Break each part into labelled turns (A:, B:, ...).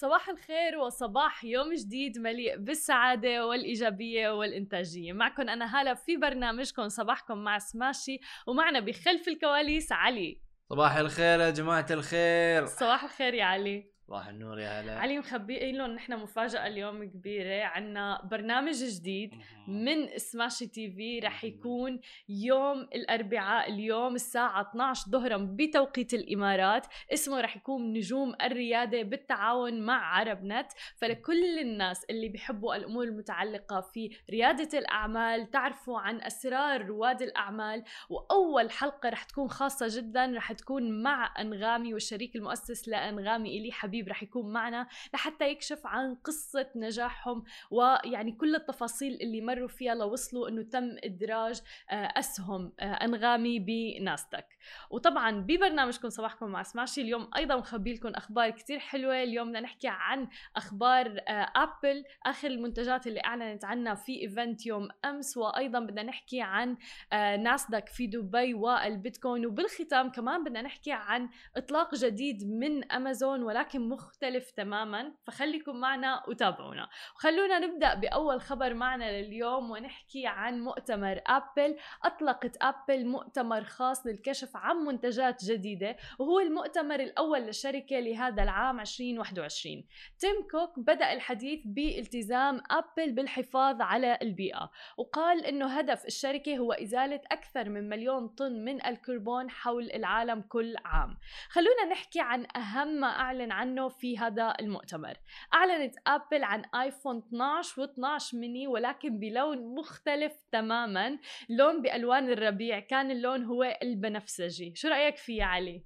A: صباح الخير وصباح يوم جديد مليء بالسعادة والإيجابية والإنتاجية. معكم أنا هالة في برنامجكم صباحكم مع سماشي ومعنا بخلف الكواليس علي.
B: صباح الخير يا جماعة الخير.
A: صباح الخير يا علي.
B: صباح النور يا هلا.
A: علي مخبئين لهم نحن مفاجأة اليوم كبيرة عنا برنامج جديد من سماشي تي في رح يكون يوم الأربعاء اليوم الساعة 12 ظهرا بتوقيت الإمارات. اسمه رح يكون نجوم الريادة بالتعاون مع عرب نت فلكل الناس اللي بيحبوا الأمور المتعلقة في ريادة الأعمال تعرفوا عن أسرار رواد الأعمال. وأول حلقة رح تكون خاصة جدا رح تكون مع أنغامي والشريك المؤسس لأنغامي إلي حبيب حبيب رح يكون معنا لحتى يكشف عن قصة نجاحهم ويعني كل التفاصيل اللي مروا فيها لوصلوا إنه تم إدراج آه، أسهم آه، أنغامي بناستك. وطبعا ببرنامجكم صباحكم مع سماشي. اليوم أيضا مخبي لكم أخبار كثير حلوة. اليوم بدنا نحكي عن أخبار ابل آه، آخر المنتجات اللي أعلنت عنها في event يوم أمس. وأيضا بدنا نحكي عن ناسداك في دبي والبيتكوين. وبالختام كمان بدنا نحكي عن إطلاق جديد من أمازون ولكن مختلف تماما. فخليكم معنا وتابعونا. وخلونا نبدأ بأول خبر معنا لليوم ونحكي عن مؤتمر أبل أطلقت أبل مؤتمر خاص للكشف عن منتجات جديدة وهو المؤتمر الأول للشركة لهذا العام 2021 تيم كوك بدأ الحديث بالتزام أبل بالحفاظ على البيئة وقال أنه هدف الشركة هو إزالة أكثر من مليون طن من الكربون حول العالم كل عام. خلونا نحكي عن أهم ما أعلن عنه في هذا المؤتمر. أعلنت أبل عن آيفون 12 و12 ميني ولكن بلون مختلف تماما. لون بألوان الربيع كان اللون هو البنفسجي شو رأيك فيه علي؟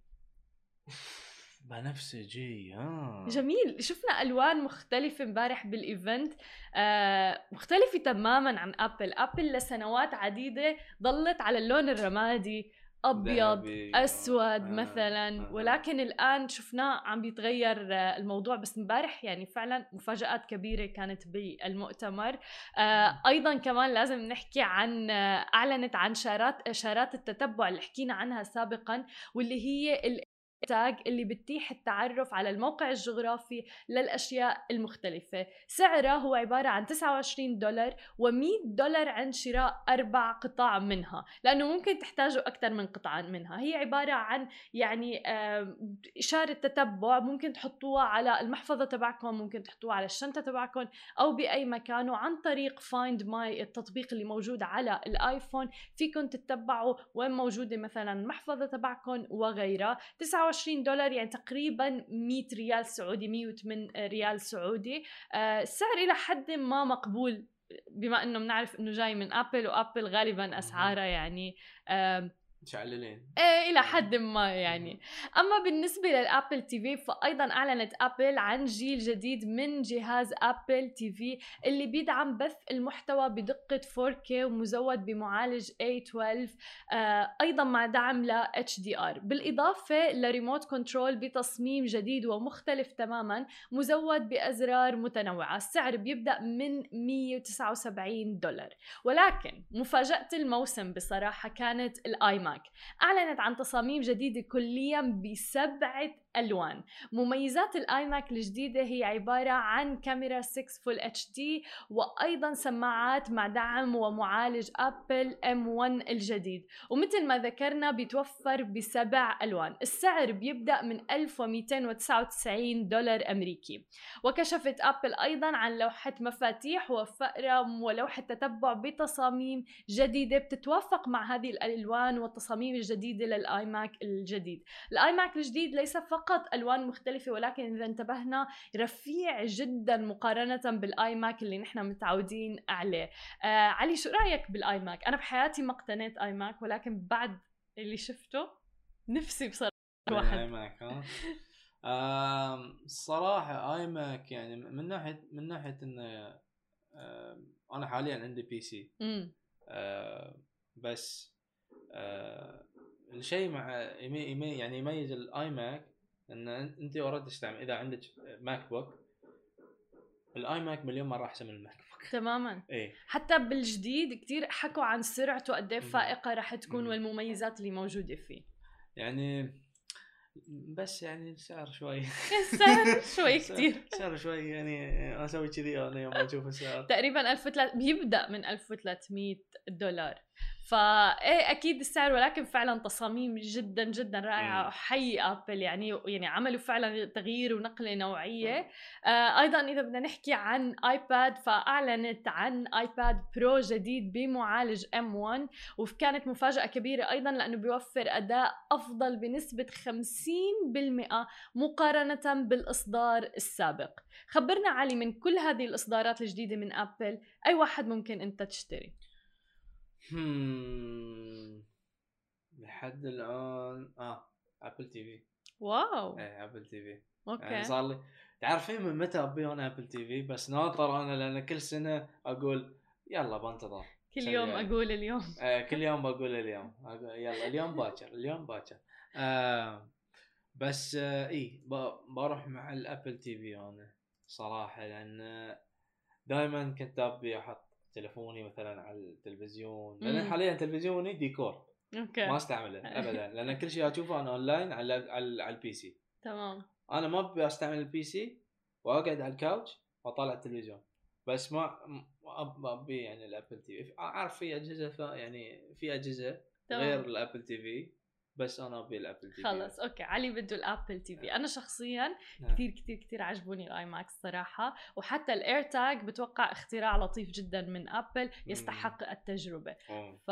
B: بنفسجي آه.
A: جميل. شفنا ألوان مختلفة امبارح بال event. آه مختلفة تماما عن أبل. أبل لسنوات عديدة ظلت على اللون الرمادي. أبيض أسود آه. مثلا آه. ولكن الآن شفناه عم بيتغير آه، الموضوع بس امبارح يعني فعلا مفاجآت كبيرة كانت بالمؤتمر أيضا كمان لازم نحكي عن أعلنت عن شارات اشارات التتبع اللي حكينا عنها سابقا واللي هي تاج اللي بتتيح التعرف على الموقع الجغرافي للأشياء المختلفة. سعره هو عبارة عن 29 دولار و100 دولار عند شراء أربع قطع منها لأنه ممكن تحتاجوا أكثر من قطعة منها. هي عبارة عن يعني إشارة تتبع ممكن تحطوها على المحفظة تبعكم ممكن تحطوها على الشنطة تبعكم أو بأي مكان وعن طريق Find My التطبيق اللي موجود على الآيفون. فيكم تتبعوا وين موجودة مثلا المحفظة تبعكم وغيرها. 29 دولار يعني تقريبا 100 ريال سعودي 108 ريال سعودي. السعر آه، إلى حد ما مقبول بما إنه بنعرف إنه جاي من ابل وابل غالبا اسعارها يعني
B: مشعللين
A: إيه إلى حد ما يعني. أما بالنسبة لل Apple TV فايضا أعلنت أبل عن جيل جديد من جهاز Apple TV اللي بيدعم بث المحتوى بدقة 4K ومزود بمعالج A12 آه أيضا مع دعم ل HDR بالإضافة ل remote control بتصميم جديد ومختلف تماما مزود بأزرار متنوعة. السعر بيبدأ من 179 دولار. ولكن مفاجأة الموسم بصراحة كانت ال iMac ماك أعلنت عن تصاميم جديدة كليا بسبعة ألوان. مميزات ال iMac الجديدة هي عبارة عن كاميرا 6 full HD وأيضا سماعات مع دعم ومعالج ابل M1 الجديد. ومثل ما ذكرنا بيتوفر بسبع ألوان. السعر بيبدأ من 1299 دولار أمريكي. وكشفت ابل أيضا عن لوحة مفاتيح وفأرة ولوحة تتبع بتصاميم جديدة بتتوافق مع هذه الألوان والتصاميم الجديدة لل iMac الجديد. ال iMac الجديد ليس فقط فقط ألوان مختلفة ولكن إذا انتبهنا رفيع جدا مقارنة بال iMac اللي نحن متعودين عليه. آه علي شو رأيك بال iMac أنا بحياتي ما اقتنيت iMac ولكن بعد اللي شفته نفسي بصراحة.
B: واحد اي ماك ها؟ الصراحه iMac يعني من ناحية من ناحية انه أنا حاليا عندي PC بس آه الشيء مع يعني يميز ال iMac إن أنت already تستعمل إذا عندك MacBook ال iMac مليون مرة أحسن من الماك بوك
A: تماما.
B: إيه.
A: حتى بالجديد كثير حكوا عن سرعته قد إيه فائقة رح تكون والمميزات اللي موجودة فيه.
B: يعني بس يعني السعر شوي.
A: السعر شوي كتير.
B: سعر شوي يعني أسوي كذي أنا يوم أشوف السعر
A: تقريبا 1300 بيبدا من 1300 دولار. فايه أكيد السعر ولكن فعلا تصاميم جدا جدا
B: رائعة.
A: حي آبل. يعني يعني عملوا فعلا تغيير ونقلة نوعية. آه أيضا إذا بدنا نحكي عن iPad فأعلنت عن iPad Pro جديد بمعالج M1 وكانت مفاجأة كبيرة أيضا لأنه بيوفر أداء أفضل بنسبة 50% مقارنة بالإصدار السابق. خبرنا علي من كل هذه الإصدارات الجديدة من آبل. أي واحد ممكن أنت تشتري.
B: هم. لحد الآن. آه Apple TV
A: واو.
B: إيه Apple TV يعني
A: okay.
B: صار لي تعرفين من متى أبي أنا Apple TV بس ناطر أنا لأن كل سنة أقول يلا بنتظر
A: كل. يوم أقول اليوم.
B: آه كل يوم بقول اليوم. أقول يلا اليوم باكر اليوم باكر. آه بس آه اي بروح مع ال Apple TV أنا صراحة لأن دائما كنت أبي أحط تلفوني مثلا على التلفزيون.
A: لأن.
B: حاليا تلفزيوني ديكور. ما
A: okay
B: أستعمله ابدا. لأن كل شيء أشوفه أنا أونلاين على على, على ال PC
A: تمام.
B: أنا ما أبي أستعمل ال PC وأقعد على ال couch واطالع التلفزيون. بس ما ما أبي يعني ال Apple TV أعرف في أجهزة يعني في
A: أجهزة
B: غير ال Apple TV بس أنا أبي ال Apple TV
A: خلص okay علي بده ال Apple TV أنا شخصيا
B: نعم.
A: كثير كثير كثير عجبوني ال iMacs صراحة وحتى ال AirTag بتوقع اختراع لطيف جدا من أبل يستحق التجربة
B: أوه.
A: ف.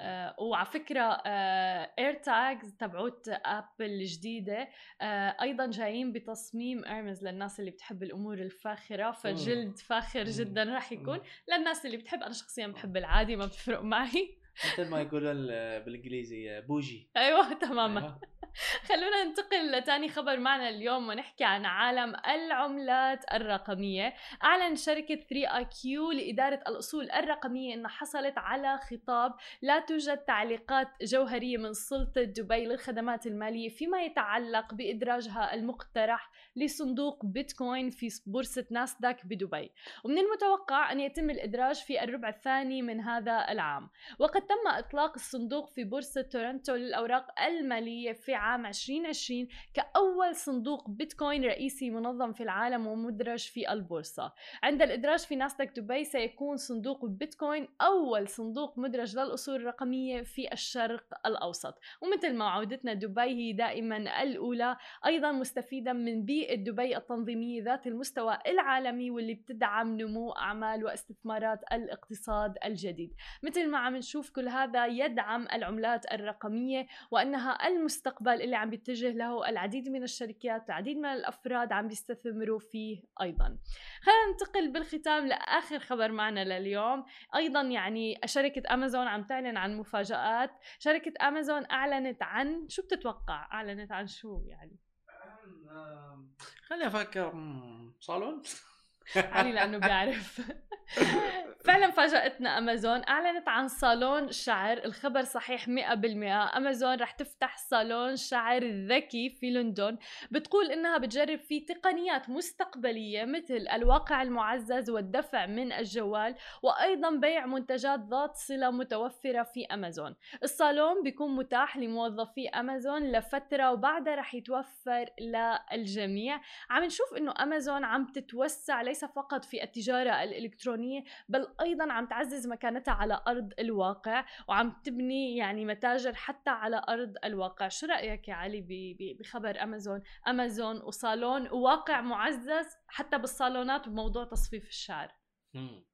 A: آه وعلى فكرة آه AirTags تبعوت أبل الجديدة آه أيضا جايين بتصميم Hermès للناس اللي بتحب الأمور الفاخرة فجلد فاخر. جدا راح يكون. للناس اللي بتحب أنا شخصيا بحب العادي ما بتفرق معي
B: مثل ما يقولون ال- بالإنجليزي بوجي.
A: أيوه تماما.
B: أيوة.
A: خلونا ننتقل لتاني خبر معنا اليوم ونحكي عن عالم العملات الرقمية. أعلن شركة 3 كيو لإدارة الأصول الرقمية أنها حصلت على خطاب لا توجد تعليقات جوهرية من سلطة دبي للخدمات المالية فيما يتعلق بإدراجها المقترح لصندوق بيتكوين في بورصة ناسداك بدبي. ومن المتوقع أن يتم الإدراج في الربع الثاني من هذا العام. وقد تم إطلاق الصندوق في بورصة تورنتو للأوراق المالية في عام 2020 كأول صندوق بيتكوين رئيسي منظم في العالم ومدرج في البورصة. عند الإدراج في ناسداك دبي سيكون صندوق بيتكوين أول صندوق مدرج للأصول الرقمية في الشرق الأوسط. ومثل ما عودتنا دبي هي دائما الأولى أيضا مستفيدا من بيئة دبي التنظيمية ذات المستوى العالمي واللي بتدعم نمو أعمال واستثمارات الاقتصاد الجديد. مثل ما عم نشوف كل هذا يدعم العملات الرقمية وأنها المستقبل اللي عم بيتجه له العديد من الشركات العديد من الأفراد عم بيستثمروا فيه أيضا. خلينا ننتقل بالختام لآخر خبر معنا لليوم. أيضا يعني شركة أمازون عم تعلن عن مفاجآت. شركة أمازون أعلنت عن شو بتتوقع؟ أعلنت عن شو يعني؟
B: خليني أفكر صالون؟
A: علي لأنه بيعرف. فعلا فاجأتنا أمازون. أعلنت عن صالون شعر الخبر صحيح 100% أمازون رح تفتح صالون شعر ذكي في لندن. بتقول إنها بتجرب فيه تقنيات مستقبلية مثل الواقع المعزز والدفع من الجوال وأيضا بيع منتجات ذات صلة متوفرة في أمازون. الصالون بيكون متاح لموظفي أمازون لفترة وبعدها رح يتوفر للجميع. عم نشوف إنه أمازون عم تتوسع ليس فقط في التجارة الإلكترونية بل أيضا عم تعزز مكانتها على أرض الواقع وعم تبني يعني متاجر حتى على أرض الواقع. شو رأيك يا علي بخبر أمازون؟ أمازون وصالون وواقع معزز حتى بالصالونات بموضوع تصفيف الشعر.
B: مم.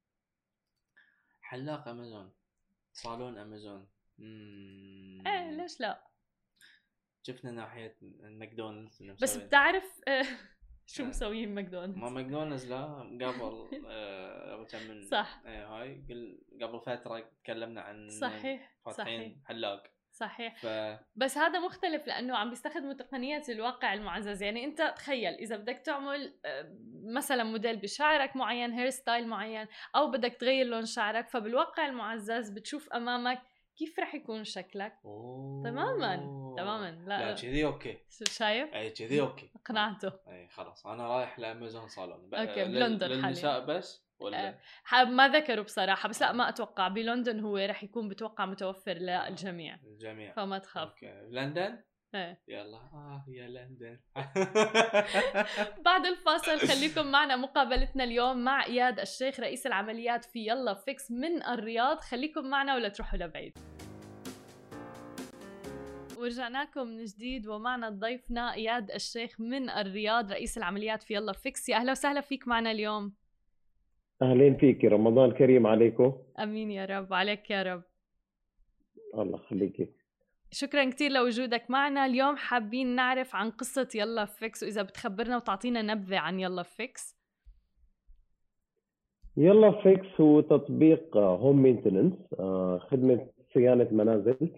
B: حلاق أمازون. صالون أمازون. مم.
A: إيه ليش لا؟
B: شفنا ناحية ماكدونالدز
A: بس بتعرف شو
B: آه.
A: مسويين
B: ما
A: ماكدونالدز؟
B: ماكدونالدز لا قبل آه، قبل كم من
A: صح.
B: إيه هاي قل قبل فترة تكلمنا عن
A: صحيح صحيح.
B: فاتحين حلاق.
A: صحيح.
B: ف
A: بس هذا مختلف لأنه عم بيستخدموا تقنيات الواقع المعزز. يعني أنت تخيل إذا بدك تعمل آه، مثلا موديل بشعرك معين hair style معين أو بدك تغير لون شعرك فبالواقع المعزز بتشوف أمامك كيف رح يكون شكلك؟ تماما تماما لا,
B: لا
A: لا.
B: كذي
A: okay. شايف؟
B: اي كذي okay.
A: اقنعته.
B: اي خلاص أنا رايح ل Amazon salon.
A: okay،
B: لل-
A: بلندن
B: للنساء بس ولا.
A: حاب ما ذكروا بصراحة بس لا ما أتوقع. بلندن هو رح يكون بتوقع متوفر للجميع.
B: الجميع
A: فما تخاف.
B: okay. لندن؟ إيه. يلا آه يا لندن.
A: بعد الفاصل خليكم معنا مقابلتنا اليوم مع إياد الشيخ رئيس العمليات في يلا فيكس من الرياض. خليكم معنا ولا تروحوا لبعيد. ورجعناكم من جديد ومعنا ضيفنا إياد الشيخ من الرياض رئيس العمليات في يلا فيكس. يا أهلا وسهلا فيك معنا اليوم.
C: أهلين فيك رمضان كريم عليكم.
A: أمين يا رب عليك يا رب.
C: الله يخليكي
A: شكرا كثير لوجودك معنا. اليوم حابين نعرف عن قصة يلا فيكس وإذا بتخبرنا وتعطينا نبذة عن يلا فيكس.
C: يلا فيكس هو تطبيق home maintenance آه، خدمة صيانة منازل.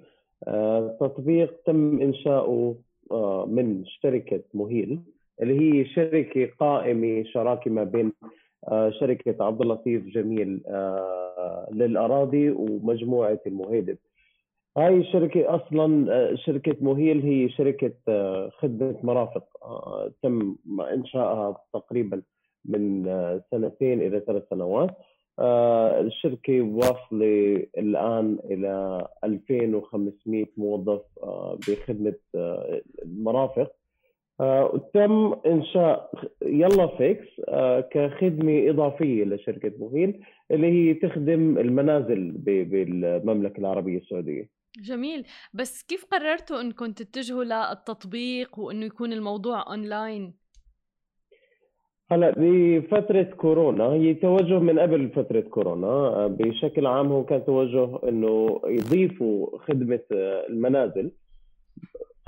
C: آه، تطبيق تم إنشاؤه آه، من شركة مهيل اللي هي شركة قائمة شراكة ما بين شركة عبد اللطيف جميل للأراضي ومجموعة المهيدب. هاي الشركة أصلا آه، شركة مهيل هي شركة آه، خدمة مرافق. آه، تم إنشائها تقريبا من سنتين إلى ثلاث سنوات. الشركة واصلة الآن إلى 2500 موظف بخدمة المرافق تم إنشاء يلا فيكس كخدمة إضافية لشركة مهيل اللي هي تخدم المنازل بالمملكة العربية السعودية.
A: جميل. بس كيف قررتوا انكم تتجهوا للتطبيق وإنه يكون الموضوع أونلاين؟
C: هلأ بفترة كورونا هي توجه من قبل فترة كورونا. بشكل عام هو كان توجه إنه يضيفوا خدمة المنازل.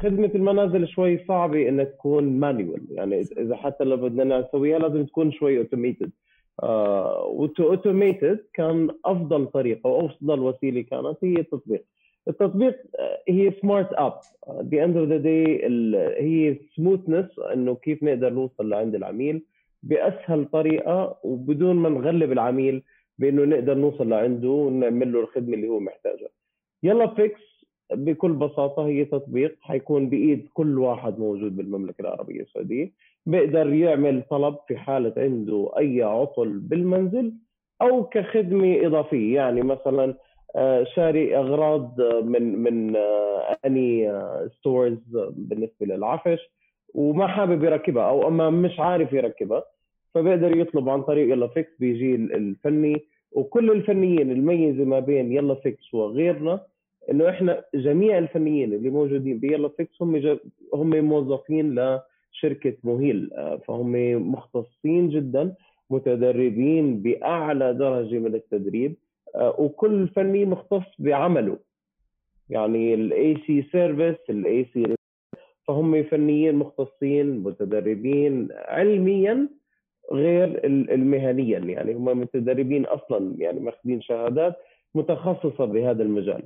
C: خدمة المنازل شوي صعبة إنها تكون manual يعني إذا حتى لو بدنا نسويها لازم تكون شوي automated automated كان أفضل طريقة وأفضل وسيلة كانت هي التطبيق. التطبيق آه، هي smart app the end of the day هي smoothness إنه كيف نقدر نوصل لعند العميل بأسهل طريقة وبدون ما نغلب العميل بإنه نقدر نوصل لعنده ونعمل له الخدمة اللي هو محتاجها. يلا فيكس بكل بساطة هي تطبيق حيكون بإيد كل واحد موجود بالمملكة العربية السعودية بيقدر يعمل طلب في حالة عنده أي عطل بالمنزل أو كخدمة إضافية. يعني مثلا شاري أغراض من من آه، any stores آه، بالنسبة للعفش وما حابب يركبها أو أما مش عارف يركبها فبيقدر يطلب عن طريق يلا فيكس بيجي الفني وكل الفنيين الميزة ما بين يلا فيكس وغيرنا إنه إحنا جميع الفنيين اللي موجودين بيلا فيكس هم هم موظفين لشركة مهيل فهم مختصين جدا متدربين بأعلى درجة من التدريب آه، وكل فني مختص بعمله. يعني ال AC service ال AC فهم فنيين مختصين متدربين علميا غير المهنيا يعني هم متدربين أصلا يعني ماخذين شهادات متخصصة بهذا المجال.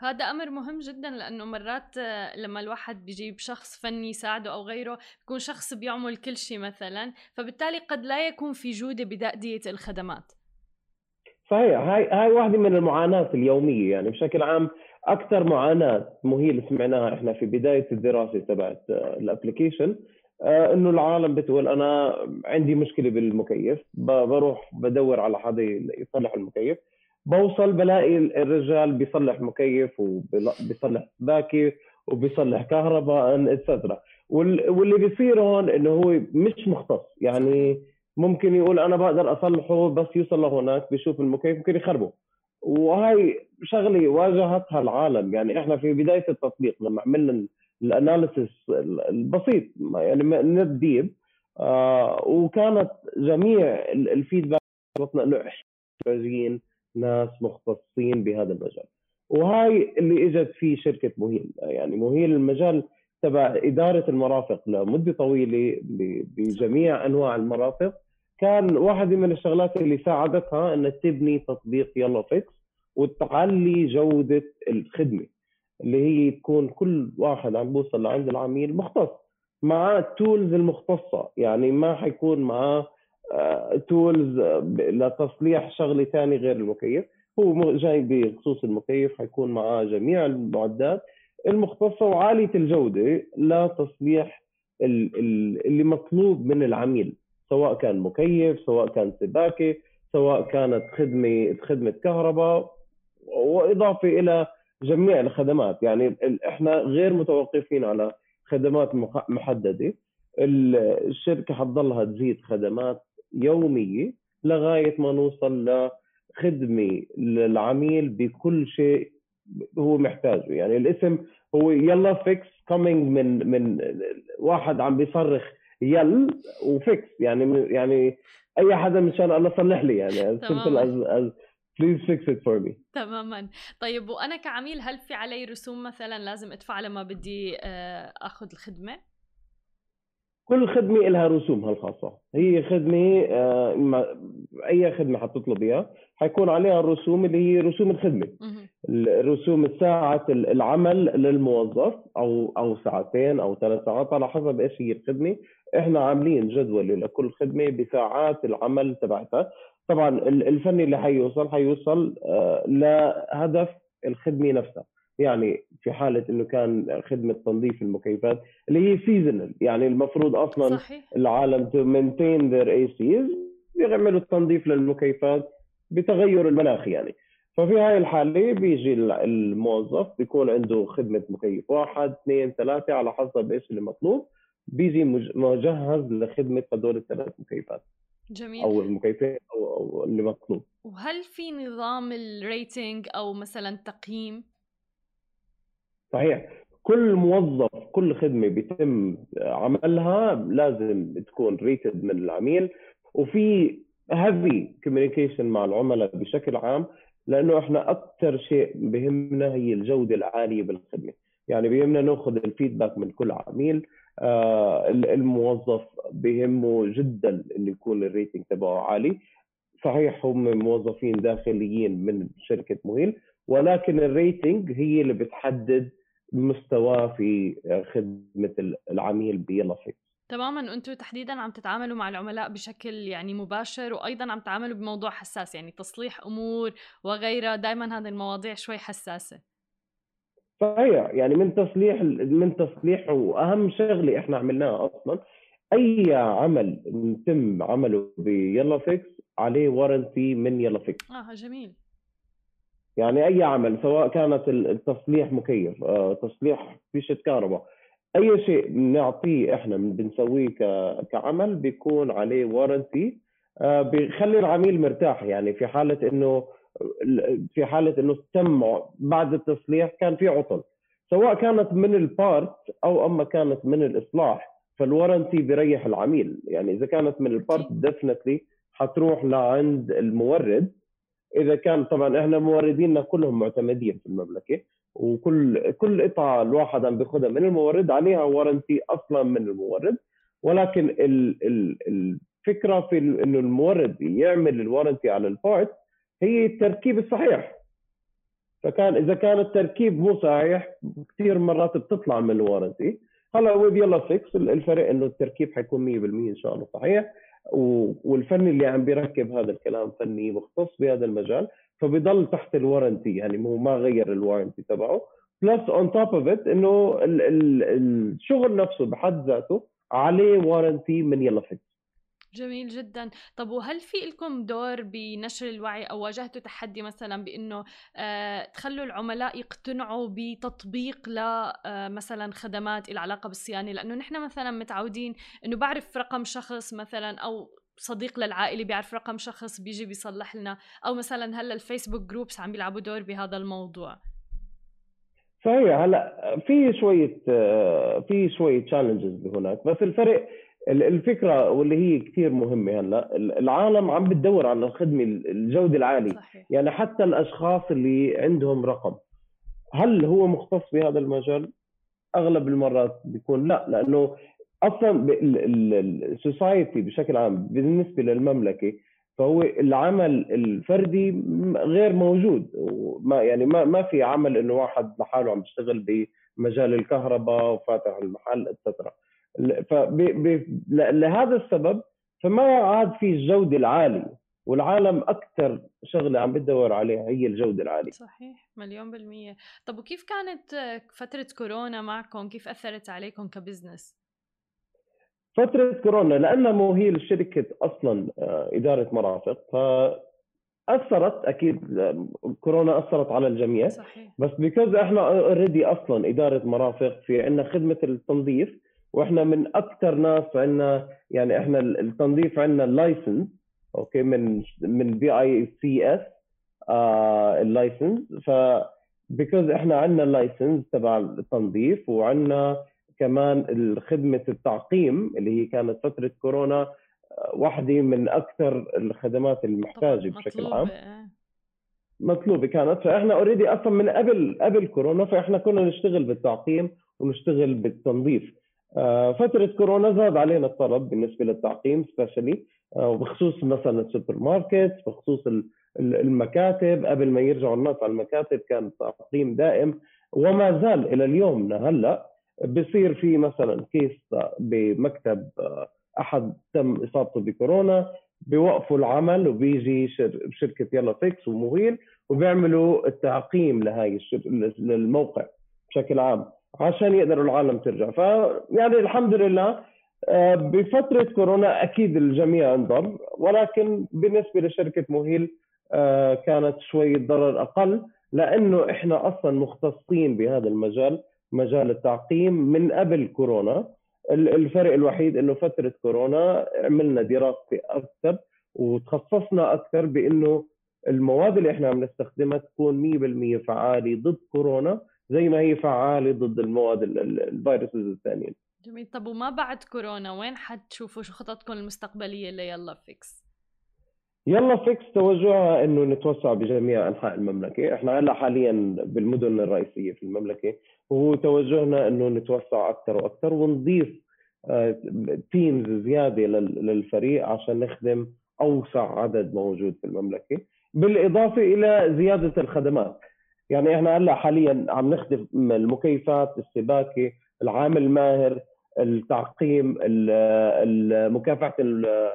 A: هذا أمر مهم جدا لأنه مرات آه، لما الواحد بيجيب شخص فني يساعده أو غيره بيكون شخص بيعمل كل شيء مثلا فبالتالي قد لا يكون في جودة بتاديه الخدمات.
C: صحيح. هاي هاي واحدة من المعاناة اليومية يعني بشكل عام أكثر معاناة مهيل سمعناها إحنا في بداية الدراسة تبعت آه، الأبلكيشن آه، إنه العالم بتقول أنا عندي مشكلة بالمكيف بروح بدور على حدا يصلح المكيف بوصل بلاقي الرجال بيصلح مكيف وبيصلح باكي وبيصلح كهرباء اتسترا واللي بيصير هون إنه هو مش مختص يعني ممكن يقول أنا بقدر أصلحه بس يوصل لهناك بيشوف المكيف ممكن يخربه. وهي شغلة واجهتها العالم. يعني إحنا في بداية التطبيق لما عملنا الأناليسيس البسيط يعني نت ديب آه وكانت جميع الفيدباك إنه محتاجين ناس مختصين بهذا المجال. وهاي اللي إجت فيه شركة مهيل. يعني مهيل المجال تبع إدارة المرافق لمدة طويلة بجميع أنواع المرافق. كان واحدة من الشغلات اللي ساعدتها إنها تبني تطبيق يلا فيكس وتعلي جودة الخدمة اللي هي تكون كل واحد عم بوصل لعند العميل مختص مع التولز المختصة. يعني ما حيكون معاه تولز لتصليح شغلة ثانية غير المكيف. هو جاي بخصوص المكيف حيكون معاه جميع المعدات. المختصة وعالية الجودة لتصليح اللي مطلوب من العميل سواء كان مكيف سواء كان سباكة سواء كانت خدمة خدمة كهرباء وإضافة إلى جميع الخدمات. يعني إحنا غير متوقفين على خدمات محددة. الشركة حتضلها تزيد خدمات يومية لغاية ما نوصل لخدمة للعميل بكل شيء هو محتاجه. يعني الاسم هو يلا فيكس coming من من واحد عم بيصرخ يلا فيكس يعني يعني أي حدا مشان الله صلح لي. يعني as simple as, as please fix it for me.
A: تماما. طيب وأنا كعميل هل في علي رسوم مثلا لازم أدفع لما بدي آه، أخذ الخدمة؟
C: كل خدمة لها رسومها الخاصه هي خدمة آه، أي خدمة حتطلبيها حيكون عليها الرسوم اللي هي رسوم الخدمة. رسوم ساعه العمل للموظف أو أو ساعتين أو ثلاث ساعات على حسب إيش هي الخدمة. إحنا عاملين جدول لكل خدمة بساعات العمل تبعتها. طبعا الفني اللي حيوصل حيوصل آه، لهدف الخدمة نفسها. يعني في حالة إنه كان خدمة تنظيف المكيفات اللي هي seasonal يعني المفروض أصلا صحيح. العالم to maintain their ACs بيعملوا التنظيف للمكيفات بتغير المناخ يعني. ففي هاي الحالة بيجي الموظف بيكون عنده خدمة مكيف واحد اثنين ثلاثة على حسب إيش اللي مطلوب. بيجي مجهز لخدمة هدول الثلاث مكيفات.
A: جميل.
C: أو المكيفات أو, أو اللي مطلوب.
A: وهل في نظام ال rating أو مثلا تقييم؟
C: صحيح. كل موظف كل خدمة بيتم عملها لازم تكون rated من العميل وفي heavy communication مع العملاء بشكل عام لأنه إحنا أكثر شيء بهمنا هي الجودة العالية بالخدمة. يعني بيهمنا نأخذ ال feedback من كل عميل. آه الموظف بهمه جدا إنه يكون ال rating تبعه عالي. صحيح هم موظفين داخليين من شركة مويل ولكن ال rating هي اللي بتحدد مستواه في خدمة العميل فيكس
A: تماما أنتم تحديدا عم تتعاملوا مع العملاء بشكل يعني مباشر وأيضا عم تتعاملوا بموضوع حساس يعني تصليح أمور وغيرها دائما هذه المواضيع شوي حساسة.
C: صحيح يعني من تصليح من تصليح وأهم شغلة إحنا عملناها أصلا أي عمل يتم عمله يلا فيكس عليه warranty من يلا فيكس
A: آه جميل.
C: يعني أي عمل سواء كانت التصليح مكيف آه، تصليح فيشه كهرباء أي شيء بنعطيه إحنا بنسويه كعمل بيكون عليه warranty آه، بيخلي العميل مرتاح. يعني في حالة إنه في حالة إنه تم بعد التصليح كان في عطل. سواء كانت من ال part أو أما كانت من الاصلاح فال warranty بيريح العميل. يعني إذا كانت من ال part definitely حتروح لعند المورد. إذا كان طبعا إحنا مورديننا كلهم معتمدين في المملكة وكل كل قطعه الواحد عم بياخذها من المورد عليها warranty أصلا من المورد. ولكن ال ال الفكرة في إنه المورد يعمل ال warranty على ال part هي التركيب الصحيح. فكان إذا كان التركيب مو صحيح كثير مرات بتطلع من ال warranty. هلا ويب يلا فيكس الفرق إنه التركيب حيكون 100% إن شاء الله صحيح. والفني اللي عم بيركب هذا الكلام فني مختص بهذا المجال فبيضل تحت ال warranty يعني هو ما غير ال warranty تبعه. plus on top of it إنه الشغل نفسه بحد ذاته عليه warranty من يلا فيكس
A: جميل جدا. طب وهل في لكم دور بنشر الوعي أو واجهتوا تحدي مثلا بإنه آه تخلوا العملاء يقتنعوا بتطبيق ل آه خدمات العلاقه بالصيانة؟ لأنه نحن مثلا متعودين إنه بعرف رقم شخص مثلا أو صديق للعائلة بيعرف رقم شخص بيجي بيصلح لنا أو مثلا هلأ الفيسبوك groups عم بيلعبوا دور بهذا الموضوع؟
C: صحيح هلأ في شوية آه، في شوية تشالنجز هناك بس الفرق الفكرة واللي هي كثير مهمة هلا العالم عم بتدور على الخدمة الجودة العالية. صحيح. يعني حتى الأشخاص اللي عندهم رقم هل هو مختص بهذا المجال؟ أغلب المرات بيكون لا لأنه أصلا السوسايتي بشكل عام بالنسبة للمملكة فهو العمل الفردي غير موجود. وما يعني ما ما في عمل إنه واحد لحاله عم بيشتغل بمجال الكهرباء وفاتح المحل اتسترا لهذا السبب فما عاد في الجودة العالية والعالم أكثر شغلة عم بتدور عليها هي الجودة العالية.
A: صحيح مليون بالمية. طب وكيف كانت فترة كورونا معكم؟ كيف أثرت عليكم كبزنس؟
C: فترة كورونا لأن مو هي الشركة أصلا آه، إدارة مرافق ف أثرت أكيد كورونا أثرت على الجميع.
A: صحيح.
C: بس because إحنا already أصلا إدارة مرافق في عندنا خدمة التنظيف وإحنا من أكثر ناس عندنا يعني إحنا التنظيف عندنا ال license okay من من BICS ال license ف because إحنا عندنا ال license تبع التنظيف وعندنا كمان خدمه التعقيم اللي هي كانت فترة كورونا واحدة من أكثر الخدمات المحتاجة بشكل عام.
A: إيه.
C: مطلوبة كانت. فإحنا already أصلا من قبل قبل كورونا فإحنا كنا نشتغل بالتعقيم ونشتغل بالتنظيف. آه، فترة كورونا زاد علينا الطلب بالنسبة للتعقيم specially وبخصوص مثلا السوبر ماركت بخصوص المكاتب. قبل ما يرجعوا الناس على المكاتب كان تعقيم دائم وما زال إلى اليوم هلأ بصير في مثلا case بمكتب آه، أحد تم إصابته بكورونا بيوقفوا العمل وبيجي شركه يلا فيكس ومويل وبيعملوا التعقيم لهي للموقع بشكل عام. عشان يقدروا العالم ترجع. فيعني الحمد لله آه، بفترة كورونا أكيد الجميع انضم ولكن بالنسبة لشركة موهيل آه، كانت شوي ضرر أقل لأنه إحنا أصلا مختصين بهذا المجال مجال التعقيم من قبل كورونا. الفرق الوحيد إنه فترة كورونا عملنا دراسة أكثر وتخصصنا أكثر بإنه المواد اللي إحنا عم نستخدمها تكون 100% فعالة ضد كورونا. زي ما هي فعالة ضد المواد ال viruses الثانيين
A: جميل طب وما بعد كورونا وين حتشوفوا شو خططكم المستقبلية ليلا فيكس؟
C: يلا فيكس توجهها إنه نتوسع بجميع أنحاء المملكة، إحنا هلأ حاليا بالمدن الرئيسية في المملكة وهو توجهنا إنه نتوسع أكثر وأكثر ونضيف teams آه، زيادة للفريق عشان نخدم أوسع عدد موجود في المملكة، بالإضافة إلى زيادة الخدمات. يعني إحنا هلأ حاليا عم نخدم المكيفات، السباكة، العامل الماهر، التعقيم مكافحة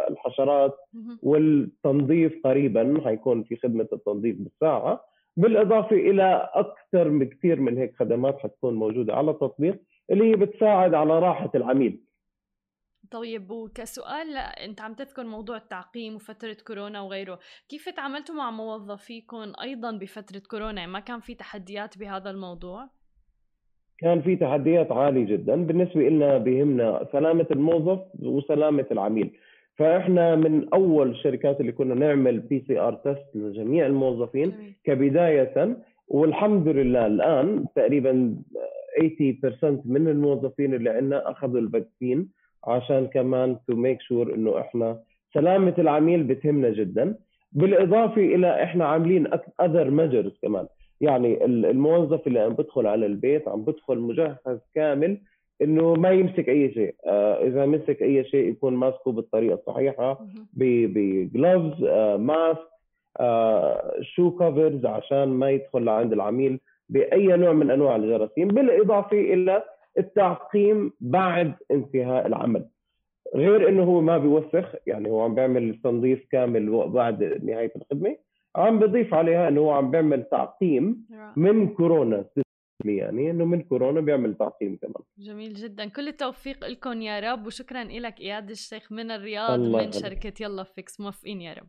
C: الحشرات والتنظيف قريبا حيكون في خدمة التنظيف بالساعة. بالإضافة إلى أكثر بكثير من هيك خدمات حتكون موجودة على التطبيق اللي هي بتساعد على راحة العميل.
A: طيب وكسؤال أنت عم تذكر موضوع التعقيم وفترة كورونا وغيره كيف تعاملتوا مع موظفيكم أيضا بفترة كورونا؟ يعني ما كان في تحديات بهذا الموضوع؟
C: كان في تحديات عالية جدا. بالنسبة لنا بيهمنا سلامة الموظف وسلامة العميل. فإحنا من أول الشركات اللي كنا نعمل PCR test لجميع الموظفين كبداية. والحمد لله الآن تقريبا 80% من الموظفين اللي عندنا أخذوا ال vaccine. عشان كمان to make sure إنه إحنا سلامة العميل بتهمنا جدا. بالإضافة إلى إحنا عاملين other measures كمان. يعني الموظف اللي عم بدخل على البيت عم بدخل مجهز كامل إنه ما يمسك أي شيء. آه إذا مسك أي شيء يكون ماسكه بالطريقة الصحيحة بجلوفز آه ماسك آه شو كفرز عشان ما يدخل لعند العميل بأي نوع من أنواع الجراثيم. بالإضافة إلى التعقيم بعد انتهاء العمل. غير إنه هو ما بيوسخ يعني هو عم بيعمل تنظيف كامل بعد نهاية الخدمة عم بضيف عليها إنه هو عم بيعمل تعقيم من كورونا يعني إنه من كورونا بيعمل تعقيم كمان.
A: جميل جدا. كل التوفيق لكم يا رب وشكرا لك إياد الشيخ من الرياض من شركة يلا فيكس. موفقين يا رب.